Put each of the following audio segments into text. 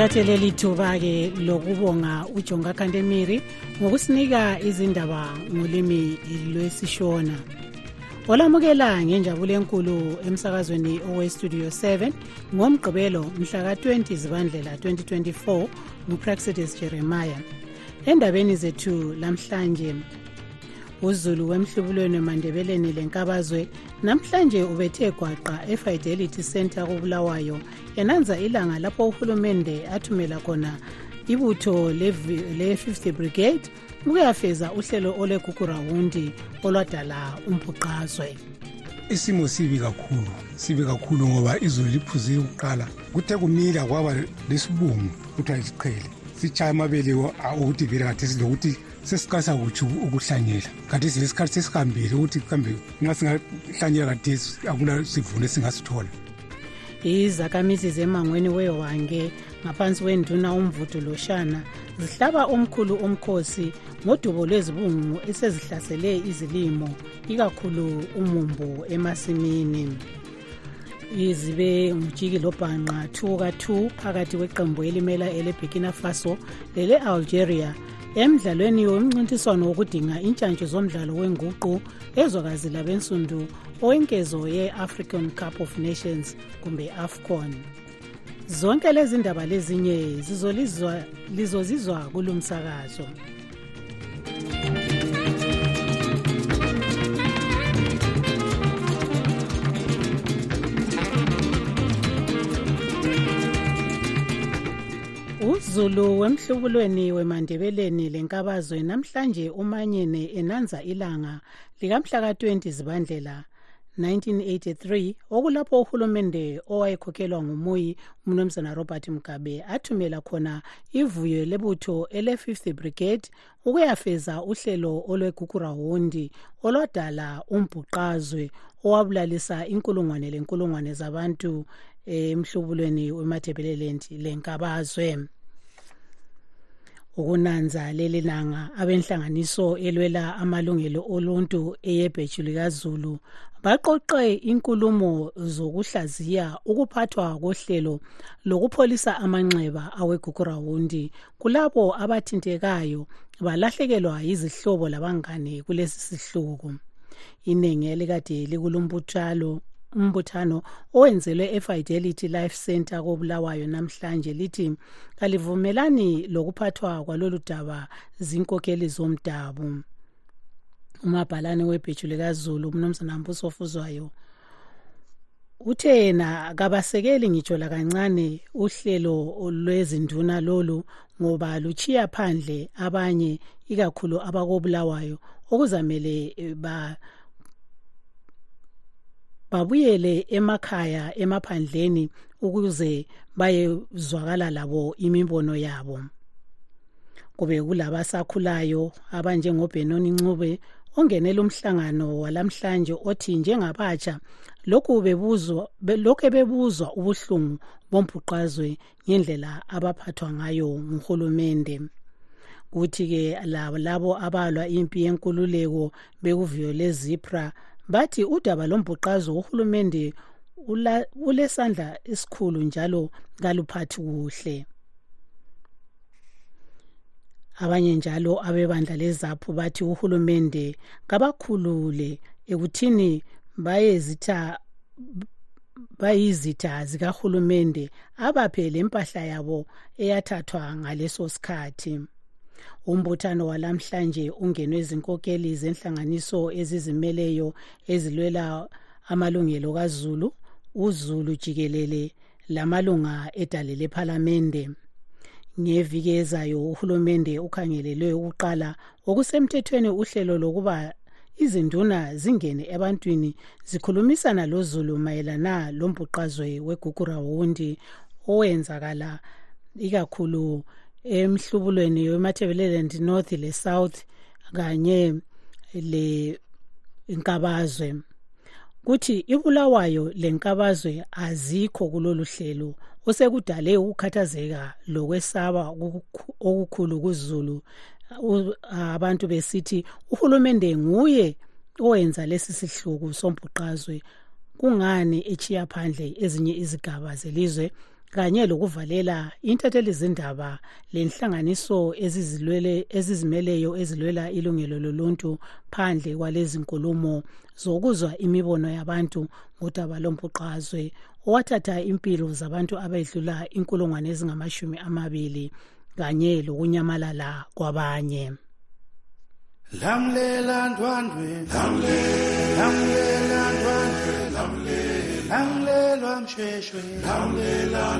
ngithathe leli thuba-ke lokubonga ujonga kandemiri ngokusinika izindaba ngolimi lwesishona. Olamukela ngenjabulo enkulu emsakazweni owestudio 7 ngomgqibelo mhla ka-20 zibandlela 2024 ngupraxidis jeremiah. Endabeni zethu lamhlanje uzulu wemhlubulweni emandebeleni lenkabazwe. Namhlanje ubethe gwaqa efidelity center kubulawayo. Enanza ilanga lapho uhulumende athumela khona ibutho le-50 brigade ukuyafeza uhlelo olwegugurawundi olwadala umbhuqazwe. Isimo sibi kakhulu sibi kakhulu ngoba izulu liphuzile ukuqala. Kuthe kumila kwaba lesibungu kuthiwa isiqhele. Sitshaya amabele ukuthi vele kade silokuthi sesiqalisa kuthi ukuhlanyela. Kanti silesikhathi sesihambile ukuthi kambe nxa singahlanyela kathesi akula sivuno esingasithola. Izakhamizi zemangweni wewange ngaphansi kwenduna umvudu loshana zihlaba omkhulu umkhosi ngodubo lwezibungu esezihlasele izilimo ikakhulu umumbu emasimini. Izibe ngujiki lobhanqa 2 ka-2 phakathi kweqembu elimela eleburkina faso lele-algeria emdlalweni womncintiswano wokudinga intshantshu zomdlalo wenguqu ezwakazi labensundu owenkezo ye-african cup of nations kumbe afcon. Zonke lezi ndaba lezinye lizozizwa kulo uzulu wemhlubulweni wemandebeleni lenkabazwe namhlanje umanyene enanza ilanga likamhla ka-20 zibandlela 1983 okulapho uhulumende owayekhokhelwa ngumuyi umnumzana robert mugabe athumela khona ivuyo lebutho ele-50 brigade ukuyafeza uhlelo olwegugurawundi olwadala umbhuqazwe owabulalisa inkulungwane lenkulungwane zabantu emhlubulweni wemadebeleland lenkabazwe ukunanza leli langa abenhlanganiso elwela amalungelo oluntu eyebheju likazulu. Baqoqe inkulumo zokuhlaziya ukuphathwa kohlelo lokupholisa amanxeba awegugurawundi kulabo abathintekayo balahlekelwa yizihlobo labangane kulesi sihluku. Iningi elikade likulumbuthalo umbuthano owenzelwe efidelity life center kobulawayo namhlanje lithi kalivumelani lokuphathwa kwalolu daba zinkokheli zomdabu. Umabhalane webheju likazulu umnumzana mbuso ofuzwayo uthe yena kabasekeli ngitsho lakancane uhlelo lwezinduna lolu ngoba luchiya phandle abanye ikakhulu abakobulawayo okuzamele ba babuyele emakhaya emaphandleni ukuze bayezwakala labo imibono yabo. Kube kulabasakhulayo abanjengobhenoni ncube ongenela umhlangano walamhlanje othi njengabatsha lokhu bebuzwa lokhu bebuzwa ubuhlungu bombhuqazwe ngendlela abaphathwa ngayo nguhulumende. Kuthi-ke labo abalwa impi yenkululeko bekuviyo lezipra bathi udaba lombhuqazo uhulumende ulesandla esikhulu njalo kaluphathi kuhle. Abanye njalo abebandla lezaphu bathi uhulumende kabakhulule ekuthini bayezitha bayizitha zikahulumende abaphe lempahla yabo eyathathwa ngaleso sikhathi. Umbuthano walamhlanje ungenwe izinkokeli zenhlanganiso ezizimeleyo ezilwela amalungelo kazulu uzulu jikelele lamalunga edale lephalamende ngeviki ezayo uhulumende ukhangelelwe ukuqala okusemthethweni uhlelo lokuba izinduna zingene ebantwini zikhulumisana lozulu mayelana lombhuqazwe wegugurawundi owenzakala ikakhulu emhlubulweni wemathebeleland north le south kanye le inkabazwe kuthi ibulawayo lenkabazwe azikho kulolu hlelo osekudale ukukhathazeka lokwesaba okukhulu kuzulu. Abantu besithi uhulumende nguye owenza lesi sihluku sombhuqazwe. Kungani echiya phandle ezinye izigaba zelizwe? Kanye lokuvalela intatheli zindaba lenhlanganiso ezizilwele ezizimeleyo ezilwela ilungelo loluntu phandle kwalezi nkulumo zokuzwa imibono yabantu ngodaba lombhuqazwe owathatha impilo zabantu abedlula inkulungwane ezingamashumi amabili kanye lokunyamalala kwabanye. Lamlela ndwandwe lamlela ndwandwe lamlelwa msheshwe lamlela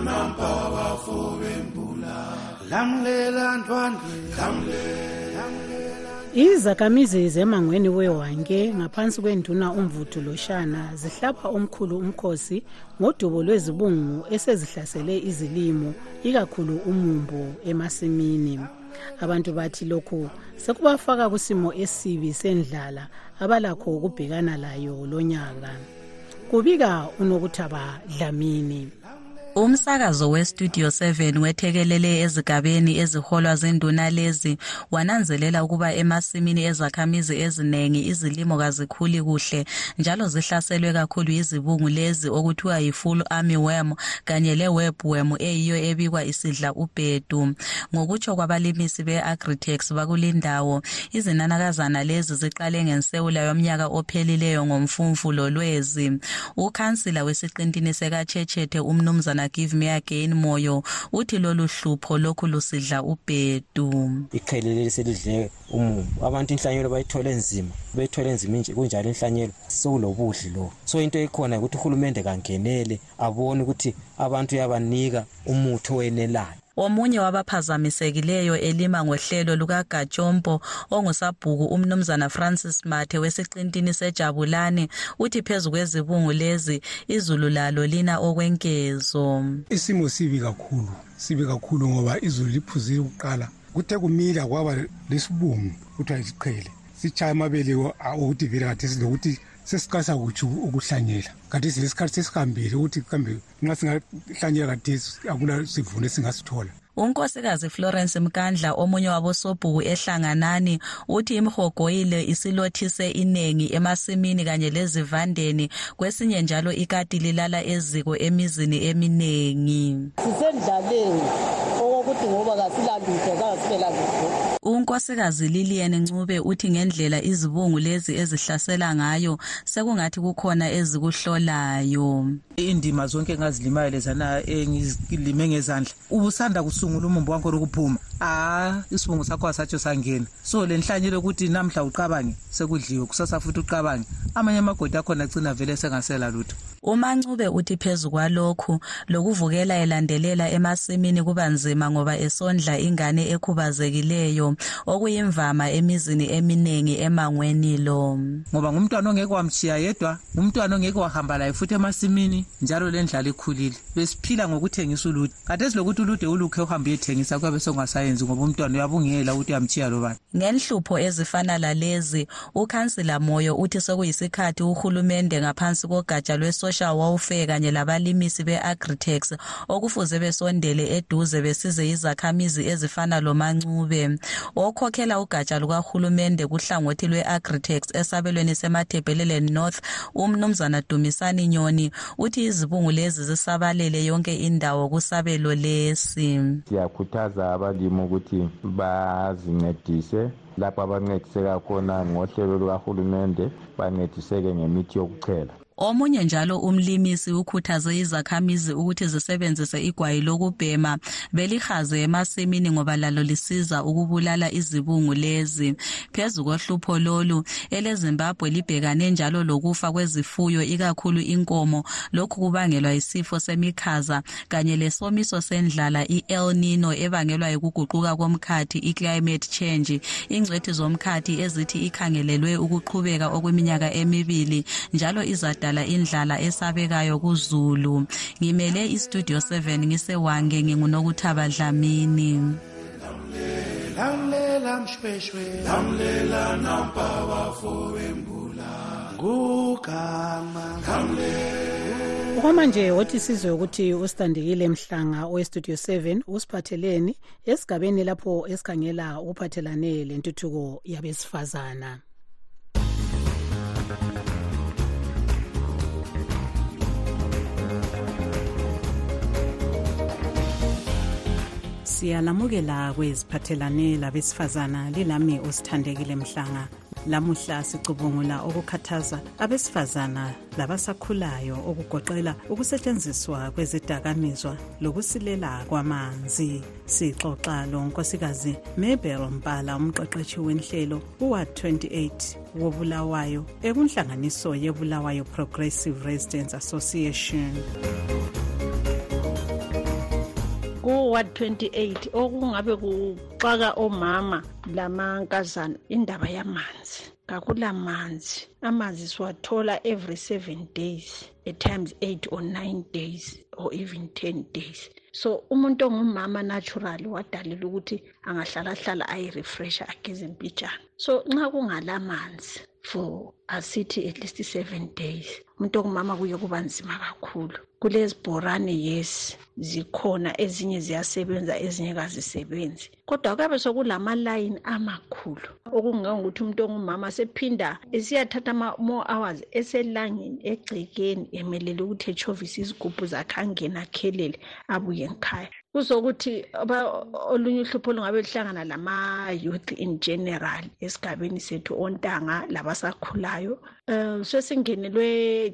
nampa bafobembula lamlela ndwandwe izakhamizi zemangweni wewanke ngaphansi kwenduna umvuthu loshana zihlapha omkhulu umkhosi ngodubo lwezibungu esezihlasele izilimo ikakhulu umumbu emasimini. Abantu bathi lokhu sekubafaka kusimo esibi sendlala abalakho ukubhekana layo lonyaka. Kubika unokuthaba dlamini umsakazo westudio 7 wethekelele ezigabeni eziholwa zinduna lezi wananzelela ukuba emasimini ezakhamizi eziningi izilimo kazikhuli kuhle njalo zihlaselwe kakhulu yizibungu lezi okuthiwa yi-full army worm kanye le-webworm eyiyo ebikwa isidla ubhedu. Ngokutsho kwabalimisi be-agritex bakulindawo izinanakazana lezi ziqale ngensewula yomnyaka ophelileyo ngomfumfu lolwezi. Ukhansila wesiqintini sekatshetshethe umnumzana give me again moyo. Uthi lolu hlupho lokhu lusidla ubhedu. Iqhele leli selidle umumbu abantu inhlanyelo bayithole nzima beyithole nzima kunjalo inhlanyelo. Sekulobudli lo. So into ekhona ukuthi uhulumende kangenele abone ukuthi abantu uyabanika umuthi owenelayo. Omunye wabaphazamisekileyo elima ngohlelo lukagajompo ongusabhuku umnumzana francis mathe wesiqintini sejabulane uthi phezu kwezibungu lezi izulu lalo lina okwenkezo isimo sibi kakhulu sibi kakhulu ngoba izulu liphuzile ukuqala kuthe kumila kwaba lesibungu kuthiwa isiqhele sitshaya amabele okuthi vele kade silokuthi sesiqalisa kuthi ukuhlanyela. Kanti silesikhathi sesihambile ukuthi kambe nxa singahlanyela kade akula sivuno esingasithola. Unkosikazi florence mkandla omunye wabosobhuku ehlanganani uthi imhogoyile isilothise iningi emasimini kanye lezivandeni kwesinye njalo ikati lilala eziko emizini eminingi sisendlaleni okokuthi ngoba kasilalutho kangasilela lutho unkosikazi lilian ncube uthi ngendlela izibungu lezi ezihlasela ngayo sekungathi kukhona ezikuhlolayo. Indima zonke engazilimayo lezana engizilime ngezandla ubusanda kusungula umumbu wankhona ukuphuma. Ah isibungu sakho asatsho sangena so le nhlanyelo ukuthi namhla uqabange sekudliwe kusasa futhi uqabange amanye amagodi akhona agcina vele sengasela lutho. Umancube uthi phezu kwalokhu lokuvukela elandelela emasimini kuba nzima ngoba esondla ingane ekhubazekileyo okuyimvama emizini eminingi emangweni lo. Ngoba ngumntwana ongeke wamshiya yedwa ngumntwana ongeke wahamba laye futhi emasimini njalo le ndlala ikhulile. Besiphila ngokuthengisa ulude kade silokuthi ulude ulukhe uhambe uyethengisa kuyabe songasayenzi ngoba umntwana uyabungela ukuthi uyamchiya lobani ngenhlupho ezifana lalezi ukhansila moyo uthi sekuyisikhathi uhulumende ngaphansi kogatsha lwe-social welfare kanye labalimisi be-agritex okufuze besondele eduze besize izakhamizi ezifana lomancube. Okhokhela ugatsha lukahulumende kuhlangothi lwe-agritex esabelweni semathebheleleni north umnumzana dumisani nyoni uthi izibungu lezi zisabalele yonke indawo kusabelo lesi. Siyakhuthaza abalimi ukuthi bazincedise. Lapho abancediseka khona ngohlelo lukahulumende bancediseke ngemithi yokuchela. Omunye njalo umlimisi ukhuthaze izakhamizi ukuthi zisebenzise igwayi lokubhema. Belihaze emasimini ngoba lalo lisiza ukubulala izibungu lezi. Phezu kohlupho lolu elezimbabwe libhekane njalo lokufa kwezifuyo ikakhulu inkomo. Lokhu kubangelwa yisifo semikhaza kanye lesomiso sendlala i-el nino ebangelwa yikuguquka komkhathi i-climate change. Ingcwethi zomkhathi ezithi ikhangelelwe ukuqhubeka okweminyaka emibili njalo izadala ukudala indlala esabekayo kuzulu. Ngimele istudio 7 ngisewange ngingunokuthaba dlamini. Lamlela mshweshwe. Lamlela nampa bafowembula ngugama. Lamlela okwamanje wothi sizwe ukuthi usitandekile mhlanga owestudio 7 usiphatheleni esigabeni lapho esikhangela okuphathelane lentuthuko yabesifazana. Siyalamukela kweziphathelane labesifazana. Lilami usithandekile mhlanga. Lamuhla sicubungula okukhathaza abesifazana labasakhulayo okugoqela ukusetshenziswa kwezidakamizwa lokusilela kwamanzi. Sixoxa lo nkosikazi mabel mpala umqeqeshi wenhlelo uward 28 wobulawayo ekunhlanganiso yebulawayo progressive residence association ku-ward 28 okungabe kuxaka omama lamankazana indaba yamanzi kakula manzi amanzi siwathola every seven days at times eight or nine days or even ten days. So umuntu ongumama natural wadalela ukuthi angahlalahlala ayirefresha ageze mpitshana. So nxa kungalamanzi for asithi at least seven days umuntu ongumama kuye kuba nzima kakhulu kulezibhorane yes zikhona ezinye ziyasebenza ezinye kazisebenzi. Kodwa kuyabe sokulamalayini amakhulu. Okungangokuthi umuntu ongumama sephinda esiyathatha more hours eselangeni egcekeni emelele ukuthi echovise izigubhu zakhe angena akhelele abuye ngikhaya kuzokuthi olunye uhlupho olungabe luhlangana lama-youth in general esigabeni sethu ontanga labasakhulayo um sesingenelwe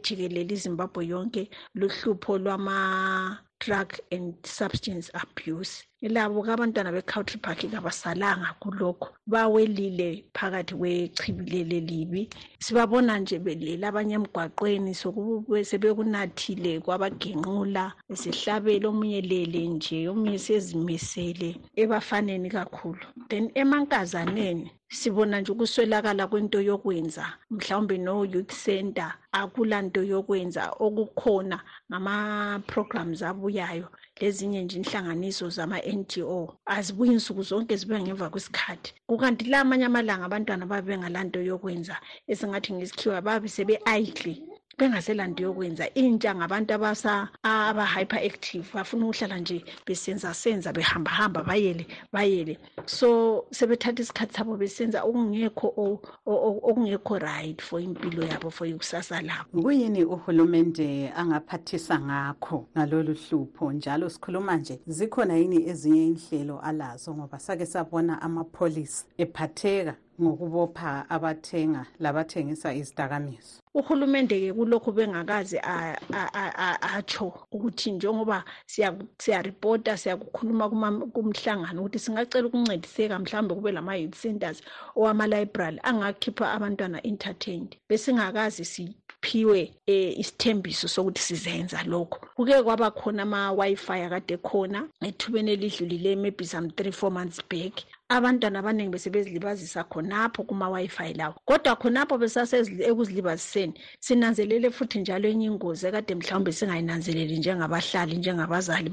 jikelele izimbabwe yonke luhlupho lwama drug and substance abuse labo kabantwana be-country park kabasalanga kulokho bawelile phakathi kwechibilele libi. Sibabona nje belela abanye emgwaqweni sebekunathile kwabagenqula esihlabela omunye lele nje omunye sezimisele ebafaneni kakhulu. Then emankazaneni sibona nje ukuswelakala kwento yokwenza. Mhlawumbe no-youth center akulanto yokwenza okukhona ngama-programs abuyayo lezinye nje inhlanganiso zama-ngo azibuyi nsuku zonke zibuya ngemva kwesikhathi. Kukanti la amanye amalanga abantwana babe bengalanto yokwenza esingathi ngesikhiwa babe sebe-idle bengaselanto yokwenza intsha ngabantu abasa aba-hyper active bafuna ukuhlala nje besenza senza behambahamba bayele bayele. So sebethatha isikhathi sabo besenza okungekho okungekho right for impilo yabo for ikusasa labo. Kuyini uhulumende angaphathisa ngakho ngalolu hlupho? Njalo sikhuluma nje zikhona yini ezinye inhlelo alazo? Ngoba sake sabona amapholisi ephatheka. Ngokubopha abathenga labathengisa izidakamizwa. Uhulumende-ke kulokhu bengakaze atsho ukuthi njengoba siyaripota siyakukhuluma kumhlangano ukuthi singacela ukuncediseka mhlawumbe kube lama-youth centers owama-library angakhipha abantwana entertained besingakazi siphiwe um isithembiso sokuthi sizenza lokho kuke kwaba khona ama-wi-fi akade khona ethubeni elidlulileyo maybe some three four months back abantwana abaningi besebezilibazisa khonapho kuma-wi-fi lawo. Kodwa khonapho besasekuzilibaziseni sinanzelele futhi njalo enye ingozi ekade mhlawumbe singayinanzeleli njengabahlali njengabazali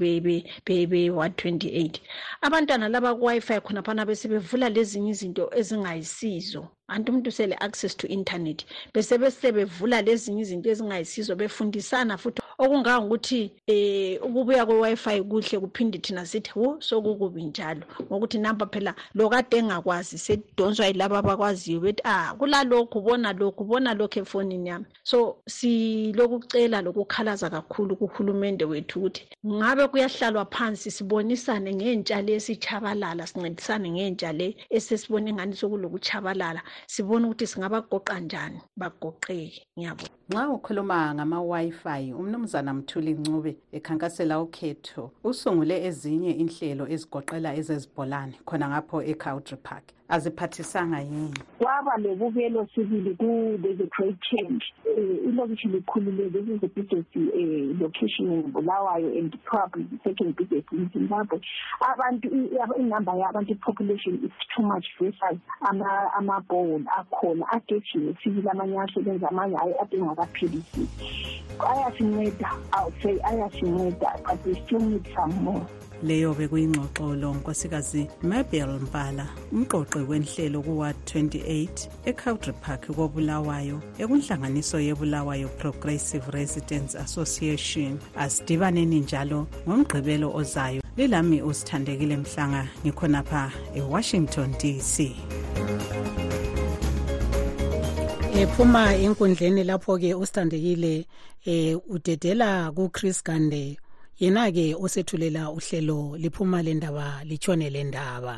be-ward 28 abantwana laba ku-wi-fi khonaphana besebevula lezinye izinto ezingayisizo. Anti umuntu sele-access to internet besebesebevula lezinye izinto ezingayisizo befundisana futhi okungangokuthi um ukubuya kwe-wi-fi kuhle kuphinde thina sithi wo sokukubi njalo. Ngokuthi nampa phela lo kade engakwazi sedonswa yilabo abakwaziyo bethi ah kulalokhu bona lokhu bona lokhu efonini yami. So silokucela lokukhalaza kakhulu kuhulumende wethu ukuthi ngabe kuyahlalwa phansi sibonisane ngentsha le esitshabalala sincedisane ngentsha le esesibona ingani sokulokutshabalala sibone ukuthi singabagoqa njani bagoqeke. Ngiyabona nxa ukhuluma ngama-wi-fi umnumzana mthuli ncube ekhankasela ukhetho usungule ezinye inhlelo ezigoqela ezezibholane khona ngapho ecountry park aziphathisanga yini? Kwaba lobubelo sibili ku-there's a great change. Um ilokishi likhulule this is the biggest uh, location in bulawayo and probably the second biggest in zimbabwe. Abantu inumber yabantu i-population is too much versus amabhowel akhona agejile sibili amanye asebenza amanye hayi ade ngakaphilisi. Ayasinceda iwould say ayasinceda but we still need some more leyo bekuyingxoxo lo nkosikazi mabel mpala umqoqi wenhlelo kuward 28 ecountry park kobulawayo ekunhlanganiso yebulawayo progressive residents association. Asidibaneni njalo ngomgqibelo ozayo. Lilami usithandekile mhlanga ngikhonapha ewashington dc ephuma enkundleni lapho-ke usithandekile eh udedela kuchris gande yena-ke osethulela uhlelo liphuma le ndaba litshone le ndaba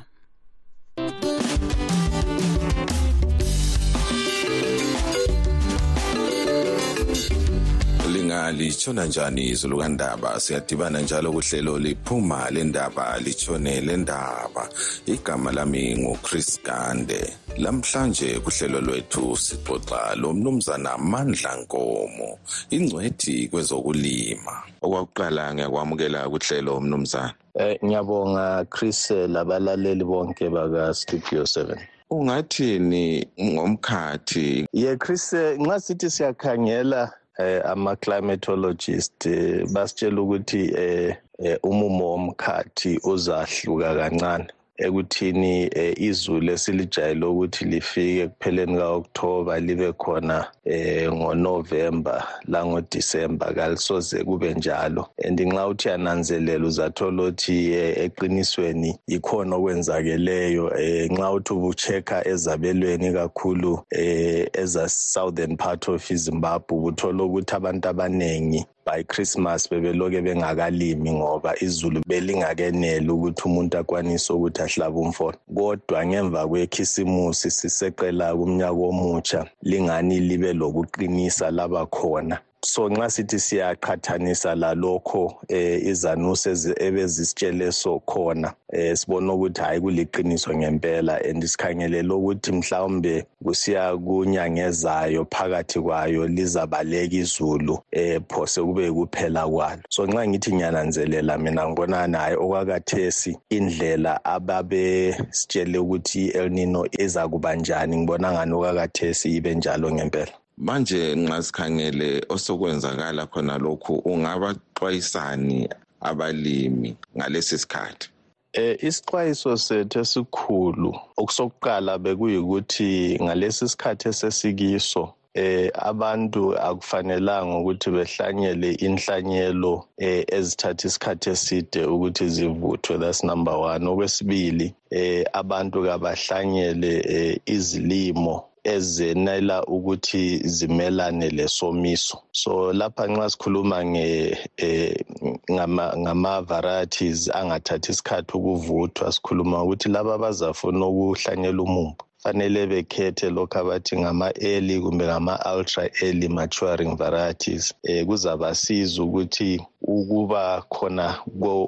lingalitshona njani izulu kandaba siyadibana njalo kuhlelo liphuma lendaba litshone lendaba. Igama lami nguchris gande lamhlanje kuhlelo lwethu sixoxa lo mnumzana mandla nkomo ingcwethi kwezokulima. Okwakuqala ngiyakwamukela kuhlelo mnumzana. Eh ngiyabonga Chris labalaleli bonke baka Studio 7 ungathini ngomkhathi? Ye Chris nxa sithi siyakhangela eh, ama-climatologist eh, basitshela ukuthi eh, eh, umumo womkhathi uzahluka kancane. Ekuthini eh, izulu esilijayele ukuthi lifike ekupheleni ka-October libe khona eh ngoNovember langodisemba. Kalisoze kube njalo. And nxa uthi yananzelela uzathola ukuthi eh, eqinisweni ikhona okwenzakeleyo. Eh, nxa uthi ubuchecka ezabelweni kakhulu eh, eza southern part of izimbabwe ubuthola ukuthi abantu abaningi by christmas bebeloke bengakalimi ngoba izulu belingakeneli ukuthi umuntu akwanise ukuthi ahlabe umfolo kodwa ngemva kwekhisimusi siseqela kumnyaka omutsha lingani libe lokuqinisa laba khona so nxa sithi siyaqhathanisa lalokho eh izanuse ebezisitshele so khona eh sibona ukuthi hayi kuliqiniso ngempela and sikhangelele ukuthi mhlawumbe kusiya kunyangezayo phakathi kwayo lizabaleka izulu eh phose kube kuphela kwalo. So nxa ngithi ngiyananzelela mina ngibona naye okwakathesi indlela ababe sitshele ukuthi El Nino izakuba njani ngibona ngani okwakathesi ibe njalo ngempela. Manje nxa sikhangele osokwenzakala khona lokhu ungabaxwayisani abalimi ngalesi sikhathi? Eh isixwayiso sethu esikhulu okusokuqala bekuyikuthi ngalesi sikhathi esesikiso eh abantu akufanelanga ukuthi behlanyele inhlanyelo eh ezithatha isikhathi eside ukuthi zivuthwe. That's number 1 okwesibili eh abantu kabahlanyele eh, izilimo ezenela ukuthi zimelane lesomiso. So lapha nxa sikhuluma nge eh, ngama, ngama varieties angathathi isikhathi ukuvuthwa sikhuluma ukuthi laba abazafuna ukuhlanyela umumbu fanele bekhethe lokho abathi ngama-early kumbe ngama-ultra early maturing varieties. Eh kuzabasiza ukuthi ukuba khona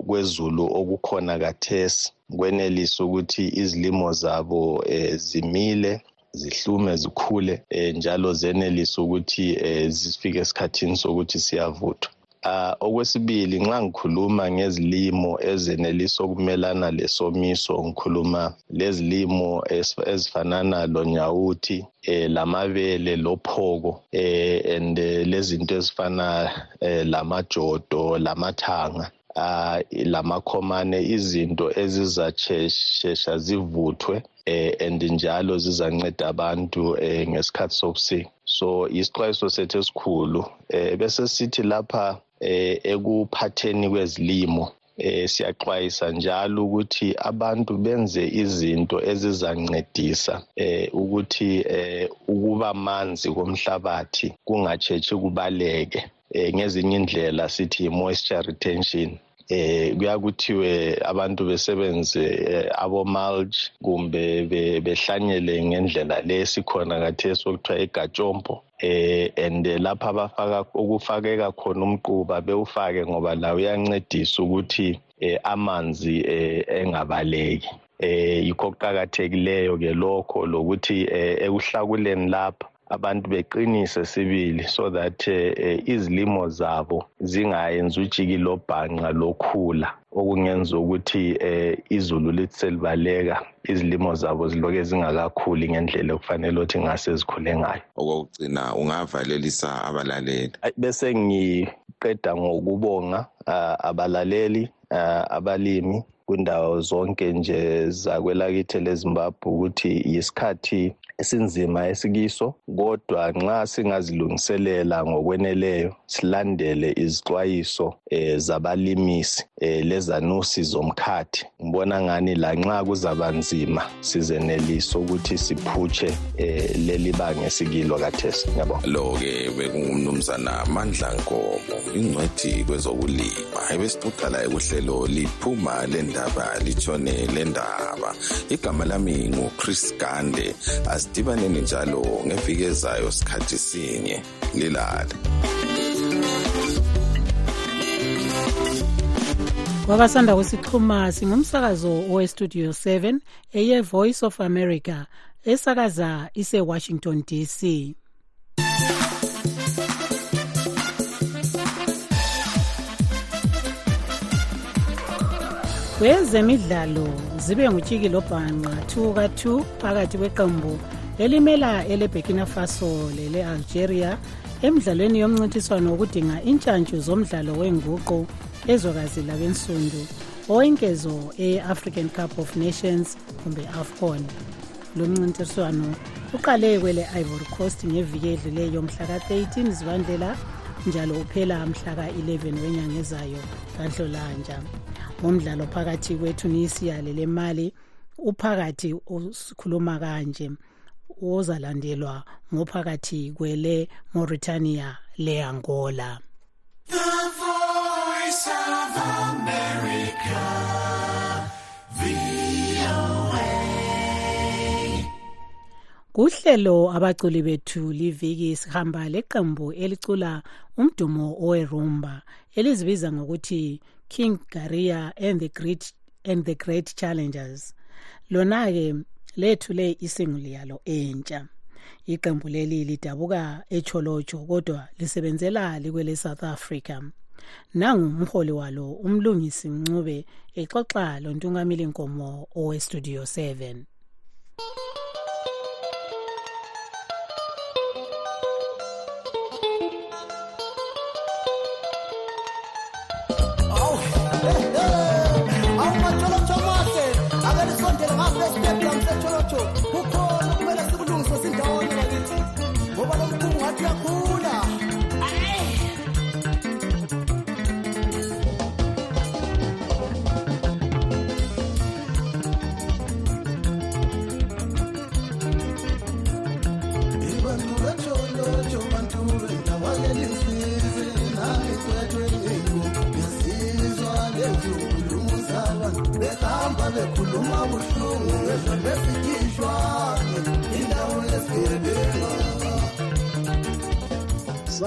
kwezulu okukhona kathesi kwenelisa ukuthi izilimo zabo eh, zimile zihlume zikhule eh, njalo zenelise ukuthi eh, zifike esikhathini sokuthi siyavuthwa Uh, okwesibili nxa ngikhuluma ngezilimo ezenelisa ukumelana lesomiso ngikhuluma lezilimo ezifanana lonyawuthi eh, lamabele lophoko eh, and eh, lezinto ezifana eh, lamajodo lamathanga uh, lamakhomane izinto ezizashesha zivuthwe eh and njalo zizanceda abantu eh ngesikhathi sobusika so isixwayiso sethu esikhulu eh bese sithi lapha eh ekuphatheni kwezilimo eh siyaxwayisa njalo ukuthi abantu benze izinto ezizancedisa eh ukuthi eh ukuba manzi komhlabathi kungatshetshi kubaleke. Eh ngezinye indlela sithi moisture retention. Eh kuyakuthiwe abantu besebenze abo mulch kumbe behlanyele ngendlela lesikhona kathesi okuthiwa igatshompo eh and lapha abafaka ukufakeka khona umquba bewufake ngoba lawo uyancedisa ukuthi eh, amanzi eh, engabaleki. Eh yikho kuqhakathekileyo ke lokho lokuthi eh, ekuhlakuleni lapha. Abantu beqinise sibili so that eh, izilimo zabo zingayenzi ujikilo bhanqa lokhula. Okungenza ukuthi eh, izulu lithi selibaleka izilimo zabo ziloke zingakakhuli ngendlela okufanele ukuthi ngase zikhule ngayo. Okokugcina ungavalelisa abalaleli. Bese ukuqeda ngokubonga abalaleli abalimi kwindawo zonke nje zakwelakithi lezimbabwe ukuthi yisikhathi esinzima esikiso. Kodwa nxa singazilungiselela ngokweneleyo silandele izixwayiso eh, zabalimisi eh, lezanusi zomkhathi. Ngibona ngani lanxa kuzaba nzima sizenelisa ukuthi siphutshe eh, leli banga esikilo kathesi. Ngiyabonga. Lo-ke bekungumnumzana mandla nkomo ingcwethi kwezokulima ebesixoxa laye kuhlelo liphuma le ndaba litshone le ndaba. Igama lami nguchris gande. Asidibaneni njalo ngeviki ezayo sikhathi sinye. Lilale. Kwabasanda kusixhuma singumsakazo owestudio 7 eye-voice of america esakaza ise-washington dc kwezemidlalo zibe ngutshiki lobhanqa 2 ka-2 phakathi kweqembu elimela eleburkina faso lele-algeria emidlalweni yomncintiswano wokudinga intshantshu zomdlalo wenguqu ezwekazi labensundu owenkezo e-african cup of nations kumbe afcon lo mncintiswano uqale kwele ivory coast ngeviki edluleyo mhla ka-13 zibandlela njalo uphela mhla ka-11 wenyanga ezayo kanhlolanja umdlalo phakathi kwetunisia lelemali uphakathi usikhuluma kanje ozalandelwa ngophakathi kwele Mauritania le Angola. The voice of America kuhlelo abaculi bethu liviki sihamba leqembu elicula umdumo owerumba elizibiza ngokuthi King Garia and the Great and the Great Challengers. Lona ke lethule isinguli yalo entsha. Iqembu leli lidabuka echolocho kodwa lisebenzela likwele South Africa. Nangu umholi walo umlungisi Ncube exoxa lontungameli Nkomo owe Studio 7 Horizonte, la más Chorocho,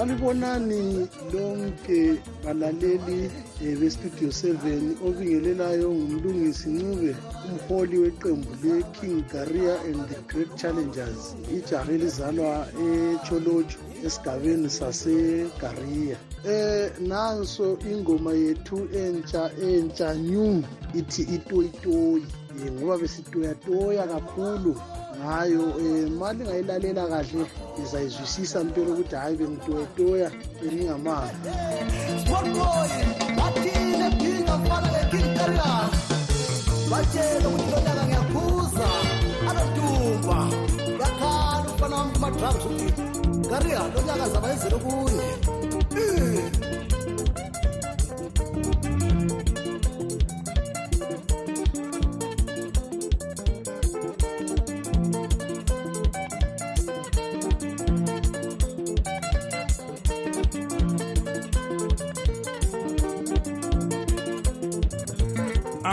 salibonani lonke balaleli eh, bestudio 7 obingelelayo ngumlungisi ncube umholi weqembu le-king garia and the great challengers ijaha elizalwa echolocho esigabeni sasegaria eh nanso ingoma yethu entsha entsha new ithi itoyitoyi ngoba besitoyatoya kakhulu ngayo um ma lingayilalela kahle izayizwisisa mpela ukuthi hhayi bengitoyatoya karias batshele ukuthi lonyaka ngiyakhuza alodumba yakhala ufana wami kumadrums ukuthi kariya lonyaka zaba yenzele kuye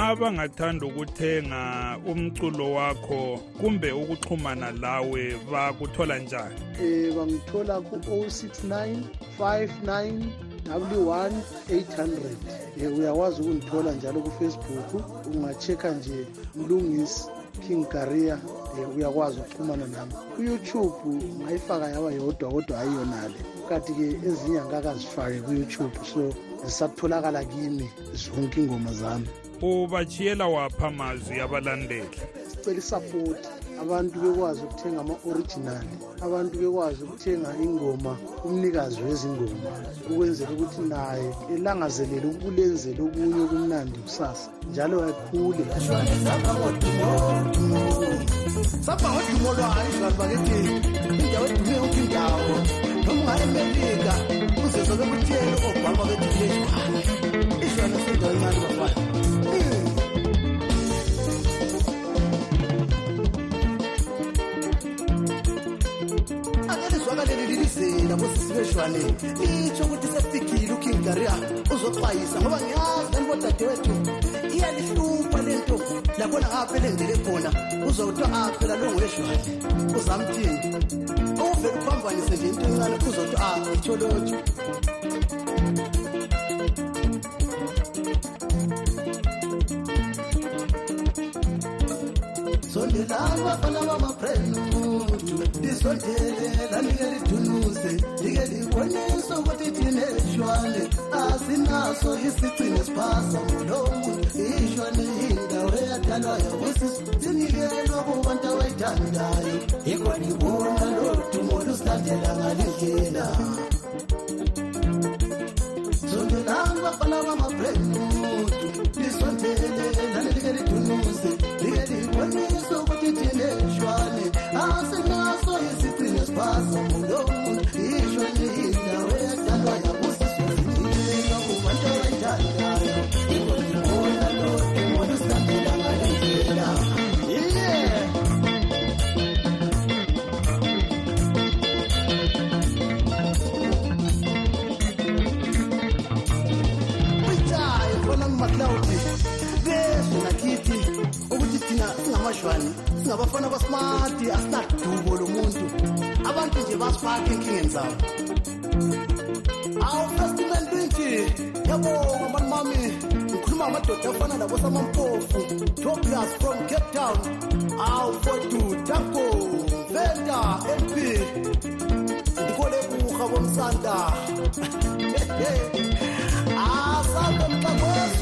abangathanda ukuthenga umculo wakho kumbe ukuxhumana lawe bakuthola njani? Um bangithola ku-069 59 w1 800 um uyakwazi ukungithola njalo kufacebook. Ungachekha nje mlungisi king garia um uyakwazi ukuxhumana nami. Kuyoutube ngayifaka yaba yodwa kodwa hayi yonale kanti-ke ezinye angakazifake kuyoutube so zisatholakala kimi zonke ingoma zami ubachiyela wapha amazwi abalandeli. Sicela isapoti abantu bekwazi ukuthenga ama-orijinali abantu bekwazi ukuthenga ingoma umnikazi wezingoma ukwenzela ukuthi naye elangazelele ukulenzela okunye okumnandi kusasa njalo akhule. Saba ngodumo lwayo bakithi indawo edume yonke indawo noma ungayemelika uzezo bekutshela obhama bethi kulejwane ijwane sendawo encane bafana uzwakaleli lilizela bosisi beshwane litsho ukuthi sesifikile ukhingaria uzoxwayisa ngoba ngiyazi kanti bodade lento lakhona ngapha elendele khona uzokuthiwa aphela longweshwane uzamthini? Uvele uphambanise nje into encane uzothi a itholotho sondelani bafana bamaprenu lisondele lanike lidunuze like libonise ukuthi thine shwane asinaso isigcine siphasa mulomu ishwane indawo eyadalwayo kwesisu sinikelwa kubantu abayithandayo yikho libona lodumo lusilandela ngalindlela sondelani bafana bamaprenudu lisondele lanike lidunuze singabafana basimati asinadubo lo muntu abantu nje basifake enkingeni zabo. Awu festival lwinti yabonga mani mami ngikhuluma ngamadoda afana labo samampofu tobias from cape town. Awu fodu tanko venda mp ndikole buha bomsanda. Asambe mxakwezwe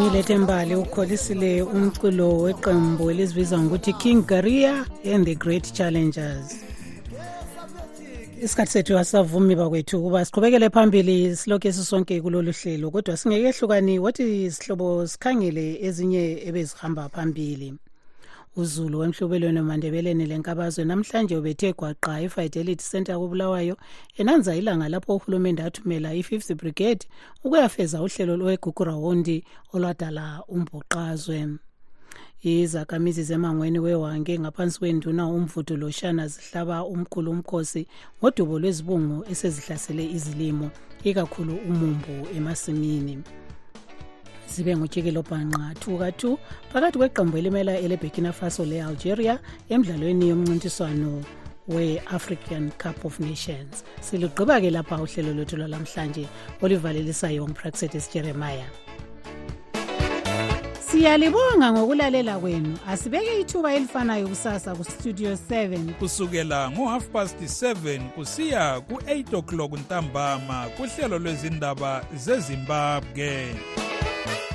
ngilethe mbali ukholisile umculo weqembu elizibiza ngokuthi king garia and the great challengers. Isikhathi sethu asavumi bakwethu ukuba siqhubekele phambili silokhu sisonke kulolu hlelo kodwa singekehlukani wathi sihlobo sikhangele ezinye ebezihamba phambili. Uzulu wemhlubelweni mandebeleni lenkabazo namhlanje ubethe gwaqa efidelity center kobulawayo enanza ilanga lapho uhulumende athumela i-50 brigade ukuyafeza uhlelo lwegugurawundi olwadala umbhuqazwe izakhamizi zemangweni wewange ngaphansi kwenduna umvudo loshana zihlaba umkhulu umkhosi ngodubo lwezibungu esezihlasele izilimo ikakhulu umumbu emasimini. Zibe ngutshikelo bhanqa. 2 ka-2 phakathi kweqembu elimela eleburkina faso le-algeria emdlalweni yomncintiswano we-african cup of nations. Silugqiba-ke lapha uhlelo lwethu lwalamhlanje olivalelisayo umpraxetis jeremiah. Siyalibonga ngokulalela kwenu. Asibeke ithuba elifanayo kusasa kustudio 7 kusukela ngo-half past 7 kusiya ku-8 o'clock ntambama kuhlelo lwezindaba zezimbabwe.